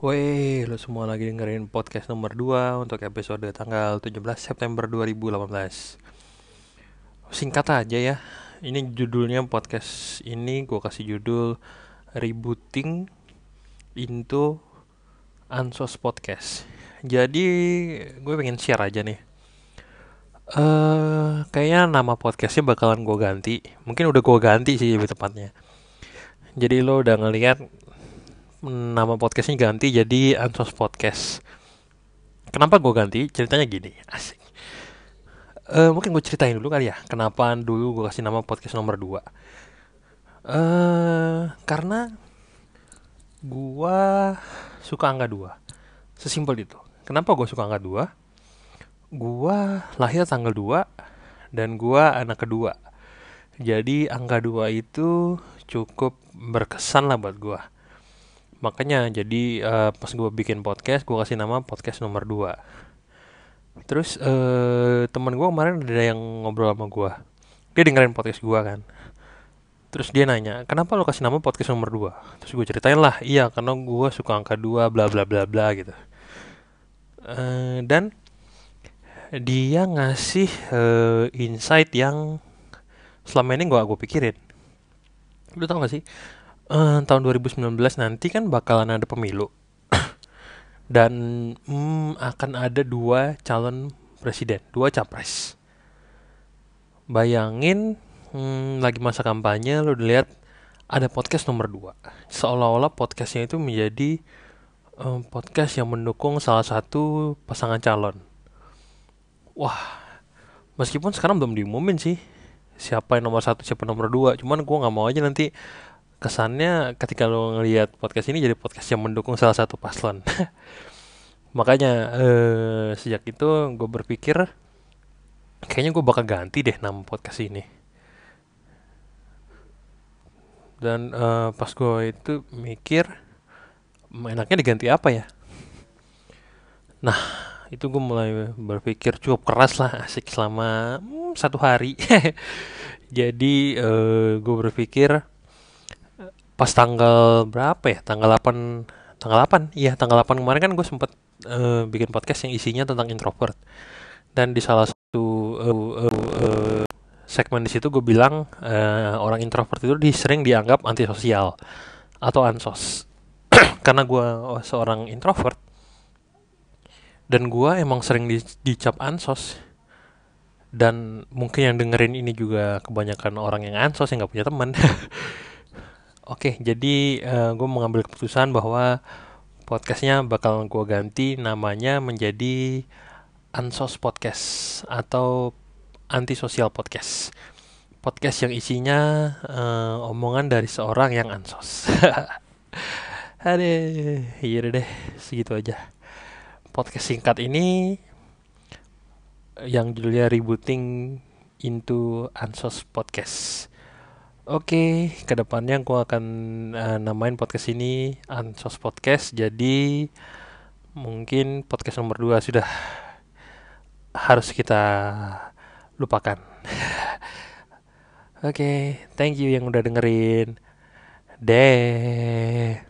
Woi, lo semua lagi dengerin podcast nomor 2 untuk episode tanggal 17 September 2018 Singkat aja ya, ini judulnya podcast ini gue kasih judul Rebooting into Ansos Podcast. Jadi gue pengen share aja nih. Uh, Kayaknya nama podcastnya bakalan gue ganti. Mungkin udah gue ganti sih lebih tepatnya. Jadi lo udah ngeliat nama podcastnya ganti jadi Ansos Podcast. Kenapa gue ganti? Ceritanya gini, asik. Uh, mungkin gue ceritain dulu kali ya, kenapa dulu gue kasih nama podcast nomor 2 uh, Karena gue suka angka 2 Sesimpel itu Kenapa gue suka angka 2? Gue lahir tanggal 2 Dan gue anak kedua Jadi angka 2 itu cukup berkesan lah buat gue makanya jadi uh, pas gue bikin podcast gue kasih nama podcast nomor 2 terus uh, teman gue kemarin ada yang ngobrol sama gue dia dengerin podcast gue kan. Terus dia nanya kenapa lo kasih nama podcast nomor 2 terus gue ceritain lah iya karena gue suka angka 2 bla bla bla bla gitu. Uh, dan dia ngasih uh, insight yang selama ini gue gue pikirin. Lu tau gak sih uh, tahun 2019 nanti kan bakalan ada pemilu dan hmm, akan ada dua calon presiden, dua capres. Bayangin hmm, lagi masa kampanye lo lihat ada podcast nomor dua. Seolah-olah podcastnya itu menjadi um, podcast yang mendukung salah satu pasangan calon. Wah, meskipun sekarang belum diumumin sih siapa yang nomor satu siapa nomor dua. Cuman gue nggak mau aja nanti kesannya ketika lo ngelihat podcast ini jadi podcast yang mendukung salah satu paslon. Makanya eh, sejak itu gue berpikir kayaknya gue bakal ganti deh nama podcast ini. Dan eh, pas gue itu mikir enaknya diganti apa ya? Nah itu gue mulai berpikir cukup keras lah asik selama hmm, satu hari. Jadi uh, gue berpikir pas tanggal berapa ya? Tanggal 8 tanggal 8 iya tanggal 8 kemarin kan gue sempet uh, bikin podcast yang isinya tentang introvert. Dan di salah satu uh, uh, uh, segmen di situ gue bilang uh, orang introvert itu sering dianggap antisosial atau ansos. Karena gue seorang introvert dan gue emang sering di, dicap ansos. Dan mungkin yang dengerin ini juga kebanyakan orang yang ansos yang nggak punya teman Oke, jadi uh, eh, gue mengambil keputusan bahwa podcastnya bakal gue ganti namanya menjadi Ansos Podcast atau Antisosial Podcast. Podcast yang isinya uh, omongan dari seorang yang ansos. Aduh, iya deh, segitu aja. Podcast singkat ini yang judulnya Rebooting into Ansos Podcast. Oke, okay, ke depannya aku akan uh, namain podcast ini Ansos Podcast. Jadi mungkin podcast nomor 2 sudah harus kita lupakan. Oke, okay, thank you yang udah dengerin. Deh.